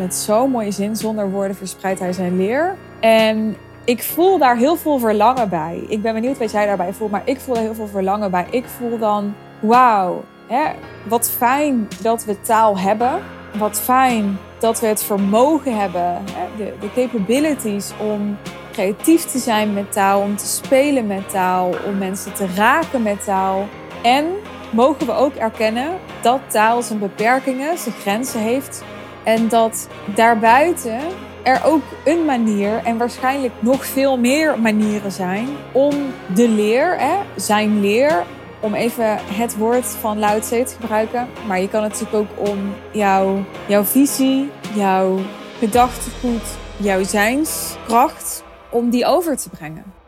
het zo'n mooie zin. Zonder woorden verspreidt hij zijn leer. En ik voel daar heel veel verlangen bij. Ik ben benieuwd wat jij daarbij voelt, maar ik voel er heel veel verlangen bij. Ik voel dan, wauw, wat fijn dat we taal hebben. Wat fijn dat we het vermogen hebben, hè, de, de capabilities om creatief te zijn met taal, om te spelen met taal, om mensen te raken met taal. En mogen we ook erkennen dat taal zijn beperkingen, zijn grenzen heeft. En dat daarbuiten er ook een manier en waarschijnlijk nog veel meer manieren zijn om de leer, hè, zijn leer, om even het woord van Lao te gebruiken. Maar je kan het natuurlijk ook om jouw, jouw visie, jouw gedachtegoed, jouw zijnskracht, om die over te brengen.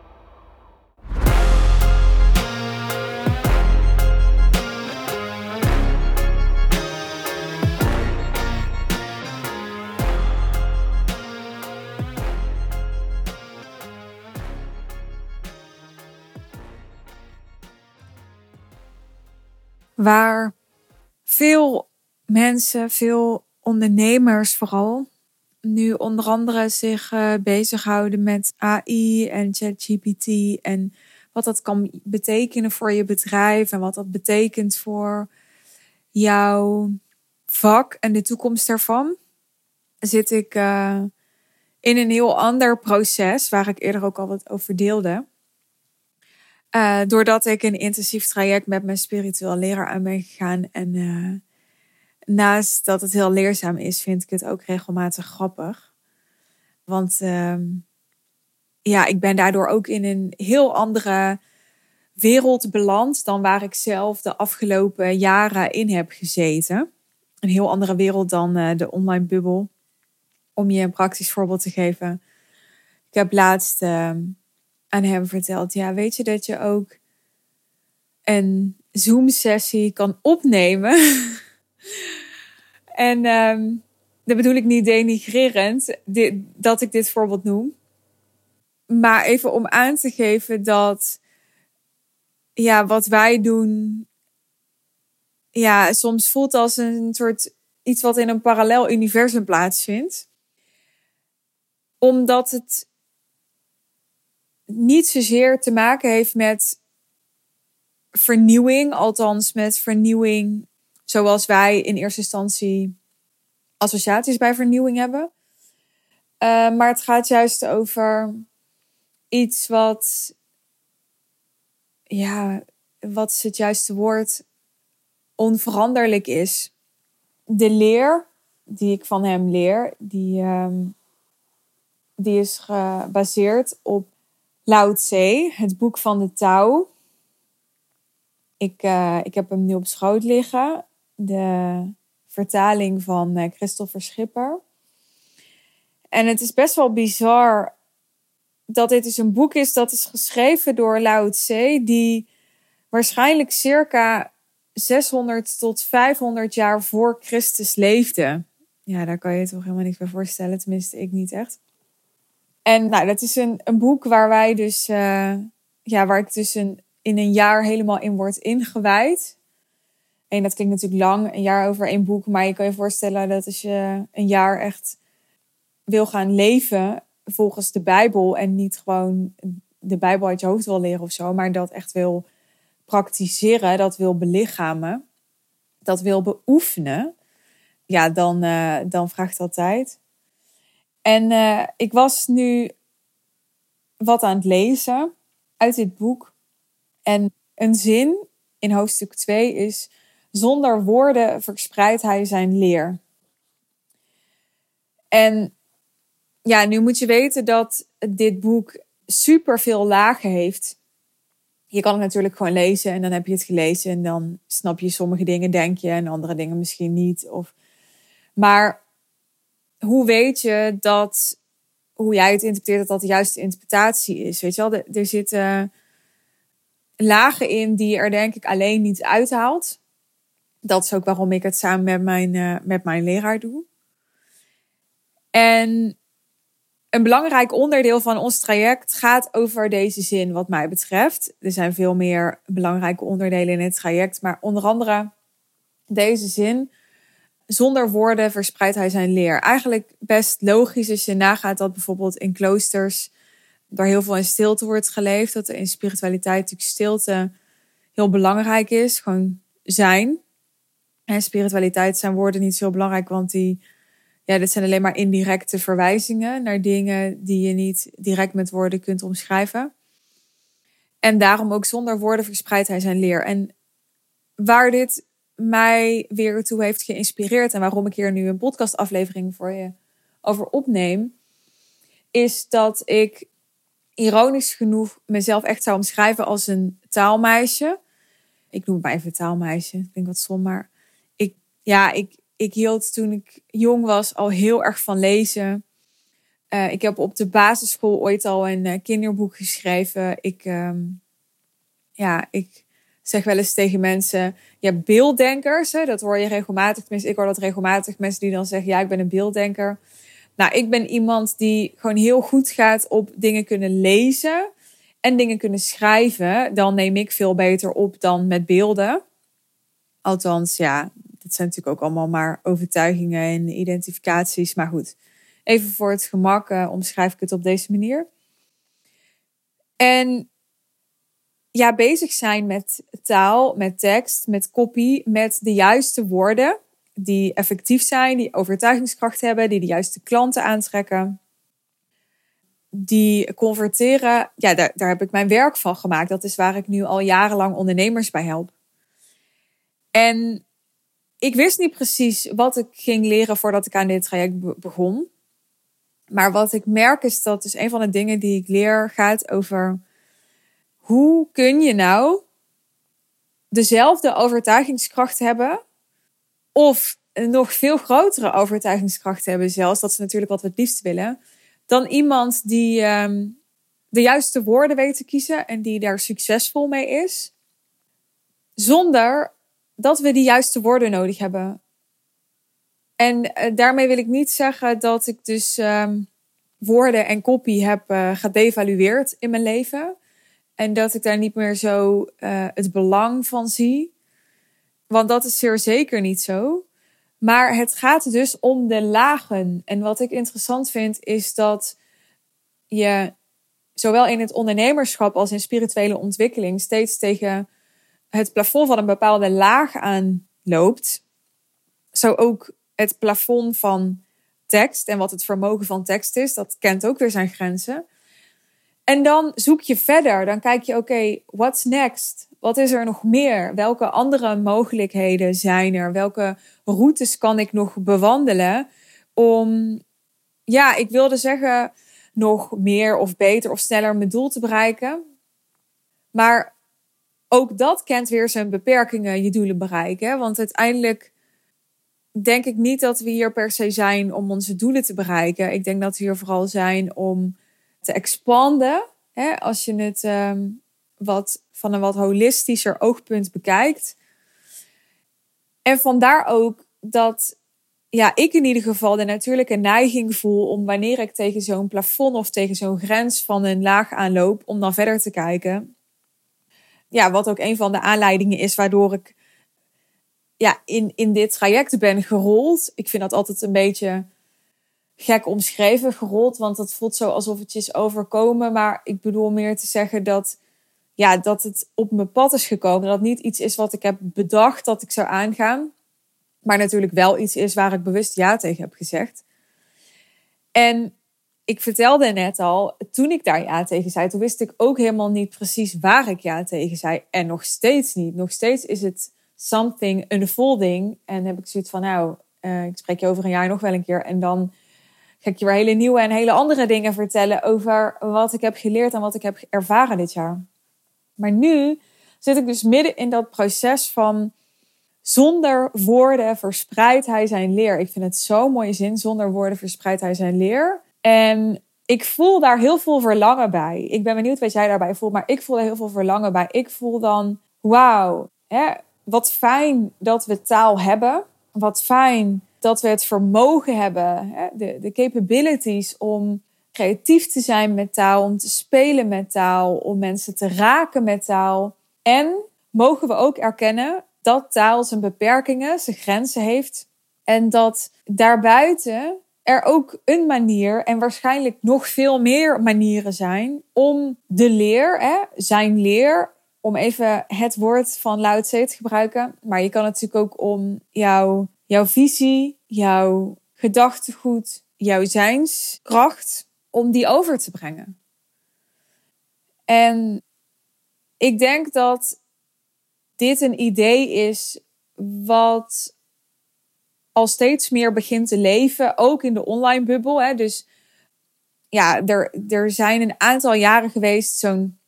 Waar veel mensen, veel ondernemers vooral, nu onder andere zich uh, bezighouden met AI en ChatGPT en wat dat kan betekenen voor je bedrijf en wat dat betekent voor jouw vak en de toekomst daarvan, zit ik uh, in een heel ander proces waar ik eerder ook al wat over deelde. Uh, doordat ik een intensief traject met mijn spiritueel leraar aan ben gegaan. En uh, naast dat het heel leerzaam is, vind ik het ook regelmatig grappig. Want uh, ja, ik ben daardoor ook in een heel andere wereld beland dan waar ik zelf de afgelopen jaren in heb gezeten. Een heel andere wereld dan uh, de online bubbel. Om je een praktisch voorbeeld te geven. Ik heb laatst ehm, aan hem verteld. Ja, weet je dat je ook een Zoom-sessie kan opnemen? en um, dat bedoel ik niet denigrerend dat ik dit voorbeeld noem. Maar even om aan te geven dat ja, wat wij doen, ja, soms voelt als een soort iets wat in een parallel universum plaatsvindt. Omdat het niet zozeer te maken heeft met vernieuwing, althans met vernieuwing zoals wij in eerste instantie associaties bij vernieuwing hebben. Uh, maar het gaat juist over iets wat, ja, wat is het juiste woord, onveranderlijk is. De leer die ik van hem leer, die, um, die is gebaseerd op Lao Tse, het boek van de Tao. Ik, uh, ik heb hem nu op schoot liggen. De vertaling van uh, Christopher Schipper. En het is best wel bizar dat dit dus een boek is dat is geschreven door Lao Tse, die waarschijnlijk circa 600 tot 500 jaar voor Christus leefde. Ja, daar kan je toch helemaal niet bij voorstellen, tenminste ik niet echt. En nou, dat is een, een boek waar wij dus, uh, ja, waar ik dus een, in een jaar helemaal in word ingewijd. En dat klinkt natuurlijk lang, een jaar over één boek. Maar je kan je voorstellen dat als je een jaar echt wil gaan leven volgens de Bijbel. En niet gewoon de Bijbel uit je hoofd wil leren of zo. Maar dat echt wil praktiseren, dat wil belichamen. Dat wil beoefenen. Ja, dan, uh, dan vraagt dat tijd. En uh, ik was nu wat aan het lezen uit dit boek. En een zin in hoofdstuk 2 is: Zonder woorden verspreidt hij zijn leer. En ja, nu moet je weten dat dit boek super veel lagen heeft. Je kan het natuurlijk gewoon lezen en dan heb je het gelezen en dan snap je sommige dingen, denk je, en andere dingen misschien niet. Of... Maar hoe weet je dat hoe jij het interpreteert, dat dat de juiste interpretatie is? Weet je wel, er zitten lagen in die er denk ik alleen niet uithaalt. Dat is ook waarom ik het samen met mijn, uh, met mijn leraar doe. En een belangrijk onderdeel van ons traject gaat over deze zin, wat mij betreft. Er zijn veel meer belangrijke onderdelen in het traject, maar onder andere deze zin zonder woorden verspreidt hij zijn leer. Eigenlijk best logisch als je nagaat dat bijvoorbeeld in kloosters waar heel veel in stilte wordt geleefd, dat er in spiritualiteit natuurlijk stilte heel belangrijk is. Gewoon zijn. En spiritualiteit zijn woorden niet zo belangrijk, want die, ja, dit zijn alleen maar indirecte verwijzingen naar dingen die je niet direct met woorden kunt omschrijven. En daarom ook zonder woorden verspreidt hij zijn leer. En waar dit mij weer toe heeft geïnspireerd en waarom ik hier nu een podcastaflevering voor je over opneem, is dat ik ironisch genoeg mezelf echt zou omschrijven als een taalmeisje. Ik noem het maar even taalmeisje. Ik denk wat stom, maar ik, ja, ik, ik hield toen ik jong was al heel erg van lezen. Uh, ik heb op de basisschool ooit al een uh, kinderboek geschreven. Ik, um, ja, ik zeg wel eens tegen mensen, ja, beelddenkers, hè, dat hoor je regelmatig. Tenminste, ik hoor dat regelmatig. Mensen die dan zeggen, ja, ik ben een beelddenker. Nou, ik ben iemand die gewoon heel goed gaat op dingen kunnen lezen en dingen kunnen schrijven. Dan neem ik veel beter op dan met beelden. Althans, ja, dit zijn natuurlijk ook allemaal maar overtuigingen en identificaties. Maar goed, even voor het gemak uh, omschrijf ik het op deze manier. En ja, bezig zijn met taal, met tekst, met kopie, met de juiste woorden die effectief zijn, die overtuigingskracht hebben, die de juiste klanten aantrekken, die converteren. Ja, daar, daar heb ik mijn werk van gemaakt. Dat is waar ik nu al jarenlang ondernemers bij help. En ik wist niet precies wat ik ging leren voordat ik aan dit traject begon. Maar wat ik merk is dat dus een van de dingen die ik leer gaat over hoe kun je nou dezelfde overtuigingskracht hebben of een nog veel grotere overtuigingskracht hebben zelfs, dat is natuurlijk wat we het liefst willen, dan iemand die um, de juiste woorden weet te kiezen en die daar succesvol mee is, zonder dat we die juiste woorden nodig hebben. En uh, daarmee wil ik niet zeggen dat ik dus um, woorden en kopie heb uh, gedevalueerd in mijn leven. En dat ik daar niet meer zo uh, het belang van zie. Want dat is zeer zeker niet zo. Maar het gaat dus om de lagen. En wat ik interessant vind is dat je zowel in het ondernemerschap als in spirituele ontwikkeling steeds tegen het plafond van een bepaalde laag aanloopt. Zo ook het plafond van tekst en wat het vermogen van tekst is, dat kent ook weer zijn grenzen. En dan zoek je verder. Dan kijk je, oké, what's next? Wat is er nog meer? Welke andere mogelijkheden zijn er? Welke routes kan ik nog bewandelen om, ja, ik wilde zeggen, nog meer of beter of sneller mijn doel te bereiken? Maar ook dat kent weer zijn beperkingen, je doelen bereiken. Want uiteindelijk denk ik niet dat we hier per se zijn om onze doelen te bereiken. Ik denk dat we hier vooral zijn om te expanden. Hè, als je het um, wat, van een wat holistischer oogpunt bekijkt. En vandaar ook dat ja, ik in ieder geval de natuurlijke neiging voel om wanneer ik tegen zo'n plafond of tegen zo'n grens van een laag aanloop, om dan verder te kijken. Ja, wat ook een van de aanleidingen is waardoor ik ja, in, in dit traject ben gerold. Ik vind dat altijd een beetje gek omschreven, gerold, want dat voelt zo alsof het je is overkomen. Maar ik bedoel meer te zeggen dat, ja, dat het op mijn pad is gekomen. Dat niet iets is wat ik heb bedacht dat ik zou aangaan. Maar natuurlijk wel iets is waar ik bewust ja tegen heb gezegd. En ik vertelde net al, toen ik daar ja tegen zei, toen wist ik ook helemaal niet precies waar ik ja tegen zei. En nog steeds niet. Nog steeds is het something unfolding. En heb ik zoiets van, nou, uh, ik spreek je over een jaar nog wel een keer. En dan ga ik je weer hele nieuwe en hele andere dingen vertellen over wat ik heb geleerd en wat ik heb ervaren dit jaar. Maar nu zit ik dus midden in dat proces van zonder woorden verspreidt hij zijn leer. Ik vind het zo'n mooie zin. Zonder woorden verspreidt hij zijn leer. En ik voel daar heel veel verlangen bij. Ik ben benieuwd wat jij daarbij voelt, maar ik voel er heel veel verlangen bij. Ik voel dan, wauw, wat fijn dat we taal hebben. Wat fijn dat we het vermogen hebben, de, de capabilities om creatief te zijn met taal, om te spelen met taal, om mensen te raken met taal. En mogen we ook erkennen dat taal zijn beperkingen, zijn grenzen heeft. En dat daarbuiten er ook een manier en waarschijnlijk nog veel meer manieren zijn om de leer, hè, zijn leer, om even het woord van Lao te gebruiken. Maar je kan natuurlijk ook om jouw, jouw visie, jouw gedachtegoed, jouw zijnskracht, om die over te brengen. En ik denk dat dit een idee is wat al steeds meer begint te leven, ook in de online bubbel. Hè. Dus ja, er, er zijn een aantal jaren geweest, zo'n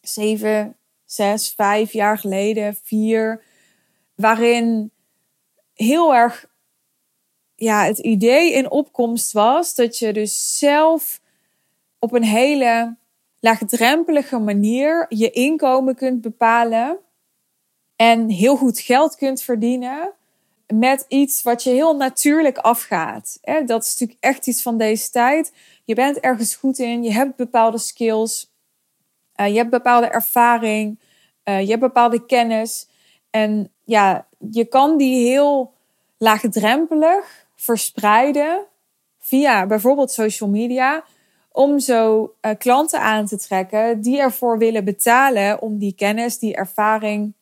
zeven, zes, vijf jaar geleden, vier, waarin heel erg ja, het idee in opkomst was dat je dus zelf op een hele laagdrempelige manier je inkomen kunt bepalen en heel goed geld kunt verdienen met iets wat je heel natuurlijk afgaat. Dat is natuurlijk echt iets van deze tijd. Je bent ergens goed in, je hebt bepaalde skills, uh, je hebt bepaalde ervaring, uh, je hebt bepaalde kennis. En ja, je kan die heel laagdrempelig verspreiden via bijvoorbeeld social media. Om zo uh, klanten aan te trekken die ervoor willen betalen om die kennis, die ervaring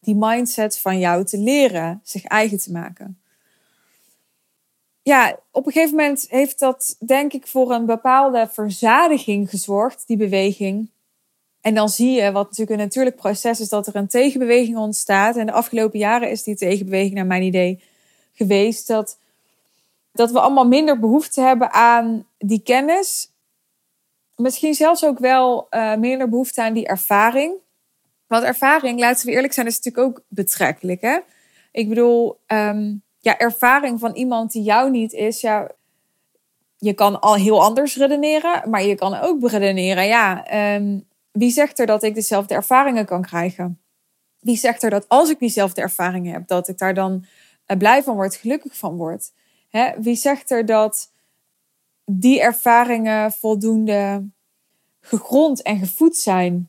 die mindset van jou te leren, zich eigen te maken. Ja, op een gegeven moment heeft dat denk ik voor een bepaalde verzadiging gezorgd, die beweging. En dan zie je, wat natuurlijk een natuurlijk proces is, dat er een tegenbeweging ontstaat. En de afgelopen jaren is die tegenbeweging, naar mijn idee, geweest dat, dat we allemaal minder behoefte hebben aan die kennis. Misschien zelfs ook wel uh, minder behoefte aan die ervaring. Want ervaring, laten we eerlijk zijn, is natuurlijk ook betrekkelijk. Hè? Ik bedoel, um, ja, ervaring van iemand die jou niet is, ja, je kan al heel anders redeneren, maar je kan ook redeneren, ja, um, wie zegt er dat ik dezelfde ervaringen kan krijgen? Wie zegt er dat als ik diezelfde ervaringen heb, dat ik daar dan uh, blij van word, gelukkig van word? Hè? Wie zegt er dat die ervaringen voldoende gegrond en gevoed zijn?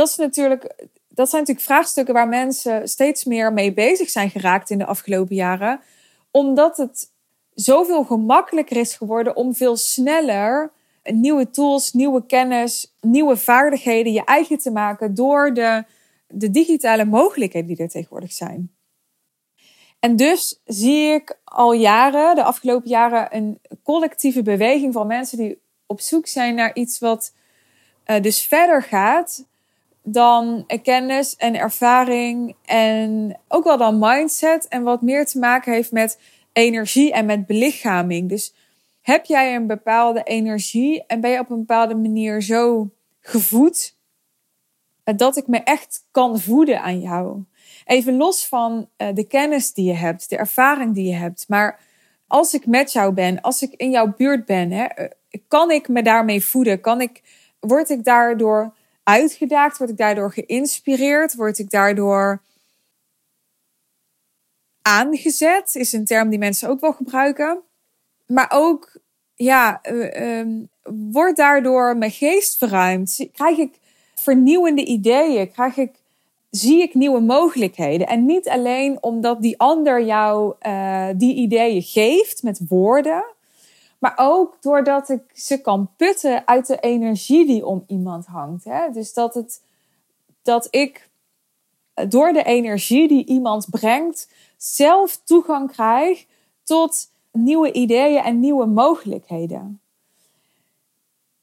dat, is natuurlijk, dat zijn natuurlijk vraagstukken waar mensen steeds meer mee bezig zijn geraakt in de afgelopen jaren. Omdat het zoveel gemakkelijker is geworden om veel sneller nieuwe tools, nieuwe kennis, nieuwe vaardigheden je eigen te maken door de, de digitale mogelijkheden die er tegenwoordig zijn. En dus zie ik al jaren, de afgelopen jaren, een collectieve beweging van mensen die op zoek zijn naar iets wat uh, dus verder gaat dan kennis en ervaring en ook wel dan mindset en wat meer te maken heeft met energie en met belichaming. Dus heb jij een bepaalde energie en ben je op een bepaalde manier zo gevoed dat ik me echt kan voeden aan jou. Even los van eh, de kennis die je hebt, de ervaring die je hebt, maar als ik met jou ben, als ik in jouw buurt ben, hè, eh, kan ik me daarmee voeden? Kan ik, word ik daardoor uitgedaagd? Word ik daardoor geïnspireerd? Word ik daardoor aangezet? Is een term die mensen ook wel gebruiken. Maar ook, ja, uh, wordt daardoor mijn geest verruimd? Krijg ik vernieuwende ideeën? Krijg ik, zie ik nieuwe mogelijkheden? En niet alleen omdat die ander jou uh, die ideeën geeft met woorden maar ook doordat ik ze kan putten uit de energie die om iemand hangt. Hè? Dus dat, het, dat ik door de energie die iemand brengt, zelf toegang krijg tot nieuwe ideeën en nieuwe mogelijkheden.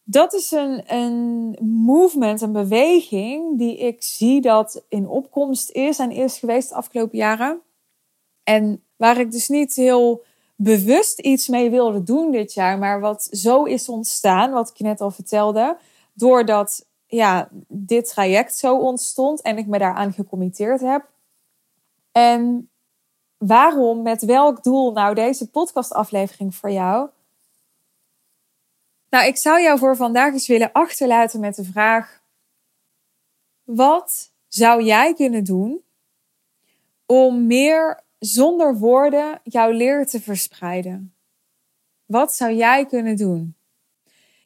Dat is een, een movement, een beweging die ik zie dat in opkomst is en is geweest de afgelopen jaren. En waar ik dus niet heel bewust iets mee wilde doen dit jaar, maar wat zo is ontstaan, wat ik net al vertelde, doordat ja, dit traject zo ontstond en ik me daaraan gecommitteerd heb. En waarom, met welk doel nou deze podcastaflevering voor jou? Nou, ik zou jou voor vandaag eens willen achterlaten met de vraag: wat zou jij kunnen doen om meer zonder woorden jouw leer te verspreiden? Wat zou jij kunnen doen?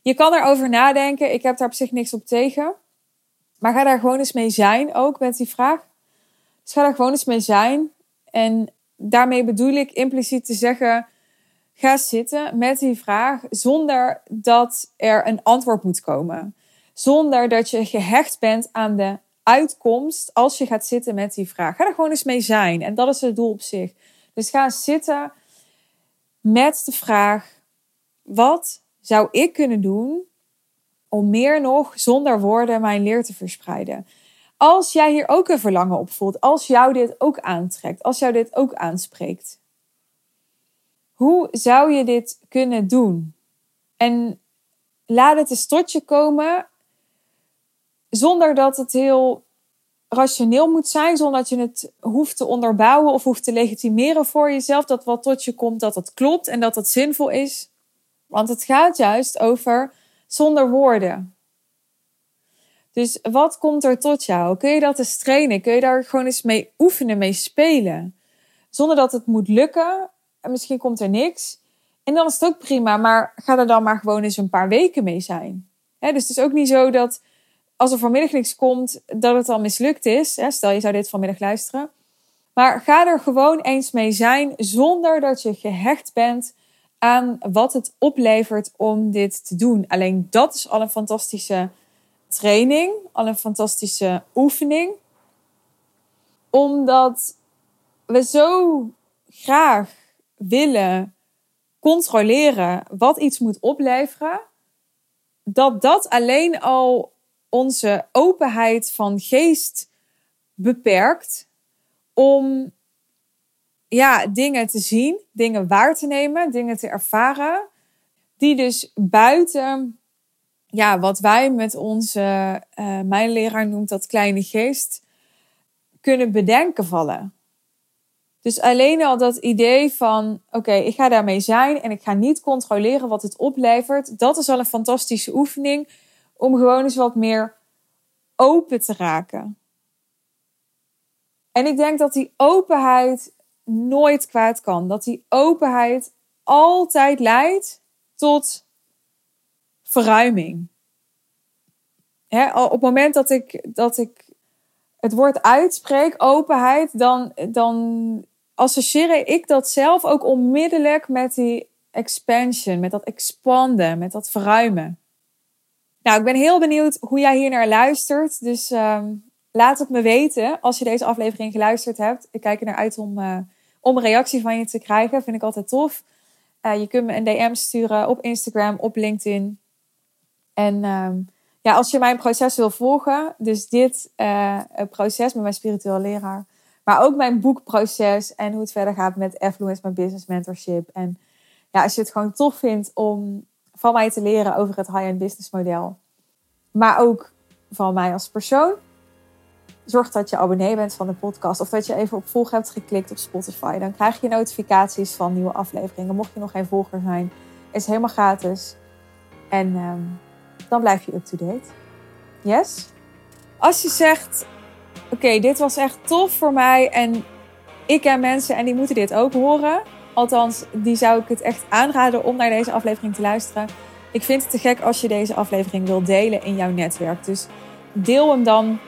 Je kan erover nadenken. Ik heb daar op zich niks op tegen. Maar ga daar gewoon eens mee zijn, ook met die vraag. Dus ga daar gewoon eens mee zijn. En daarmee bedoel ik impliciet te zeggen: ga zitten met die vraag zonder dat er een antwoord moet komen. Zonder dat je gehecht bent aan de uitkomst als je gaat zitten met die vraag. Ga er gewoon eens mee zijn. En dat is het doel op zich. Dus ga zitten met de vraag: wat zou ik kunnen doen om meer nog zonder woorden mijn leer te verspreiden? Als jij hier ook een verlangen op voelt, als jou dit ook aantrekt, als jou dit ook aanspreekt, hoe zou je dit kunnen doen? En laat het eens tot je komen zonder dat het heel rationeel moet zijn, zonder dat je het hoeft te onderbouwen of hoeft te legitimeren voor jezelf, dat wat tot je komt, dat het klopt en dat het zinvol is. Want het gaat juist over zonder woorden. Dus wat komt er tot jou? Kun je dat eens trainen? Kun je daar gewoon eens mee oefenen, mee spelen? Zonder dat het moet lukken. En misschien komt er niks. En dan is het ook prima, maar ga er dan maar gewoon eens een paar weken mee zijn. dus het is ook niet zo dat als er vanmiddag niks komt, dat het al mislukt is. Stel, je zou dit vanmiddag luisteren. Maar ga er gewoon eens mee zijn zonder dat je gehecht bent aan wat het oplevert om dit te doen. Alleen dat is al een fantastische training, al een fantastische oefening. Omdat we zo graag willen controleren wat iets moet opleveren, dat dat alleen al onze openheid van geest beperkt om ja, dingen te zien, dingen waar te nemen, dingen te ervaren, die dus buiten ja, wat wij met onze, uh, mijn leraar noemt dat kleine geest, kunnen bedenken vallen. Dus alleen al dat idee van, oké, ik ga daarmee zijn en ik ga niet controleren wat het oplevert, dat is al een fantastische oefening om gewoon eens wat meer open te raken. En ik denk dat die openheid nooit kwaad kan. Dat die openheid altijd leidt tot verruiming. Op het moment dat ik, dat ik het woord uitspreek, openheid, dan, dan associeer ik dat zelf ook onmiddellijk met die expansion, met dat expanden, met dat verruimen. Nou, ik ben heel benieuwd hoe jij hier naar luistert. Dus ehm, laat het me weten als je deze aflevering geluisterd hebt. Ik kijk er naar uit om, uh, om een reactie van je te krijgen. Vind ik altijd tof. Uh, je kunt me een DM sturen op Instagram, op LinkedIn. En ehm, ja, als je mijn proces wil volgen, dus dit uh, proces met mijn spiritueel leraar, maar ook mijn boekproces en hoe het verder gaat met Affluence, mijn business mentorship. En ja, als je het gewoon tof vindt om van mij te leren over het high-end business model, maar ook van mij als persoon, zorg dat je abonnee bent van de podcast of dat je even op volg hebt geklikt op Spotify. Dan krijg je notificaties van nieuwe afleveringen. Mocht je nog geen volger zijn, is helemaal gratis. En um, dan blijf je up-to-date. Yes? Als je zegt, oké, dit was echt tof voor mij en ik ken mensen en die moeten dit ook horen. Althans, die zou ik het echt aanraden om naar deze aflevering te luisteren. Ik vind het te gek als je deze aflevering wil delen in jouw netwerk. Dus deel hem dan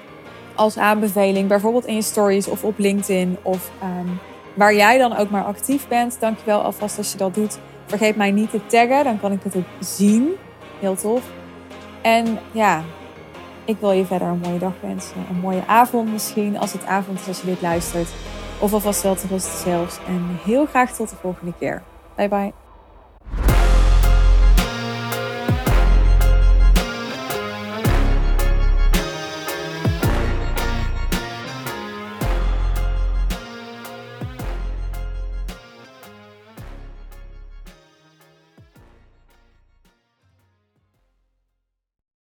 als aanbeveling, bijvoorbeeld in je stories of op LinkedIn of um, waar jij dan ook maar actief bent. Dankjewel alvast als je dat doet. Vergeet mij niet te taggen, dan kan ik het ook zien. Heel tof. En ja, ik wil je verder een mooie dag wensen. Een mooie avond misschien, als het avond is als je dit luistert. Of alvast wel te rusten zelfs. En heel graag tot de volgende keer. Bye bye.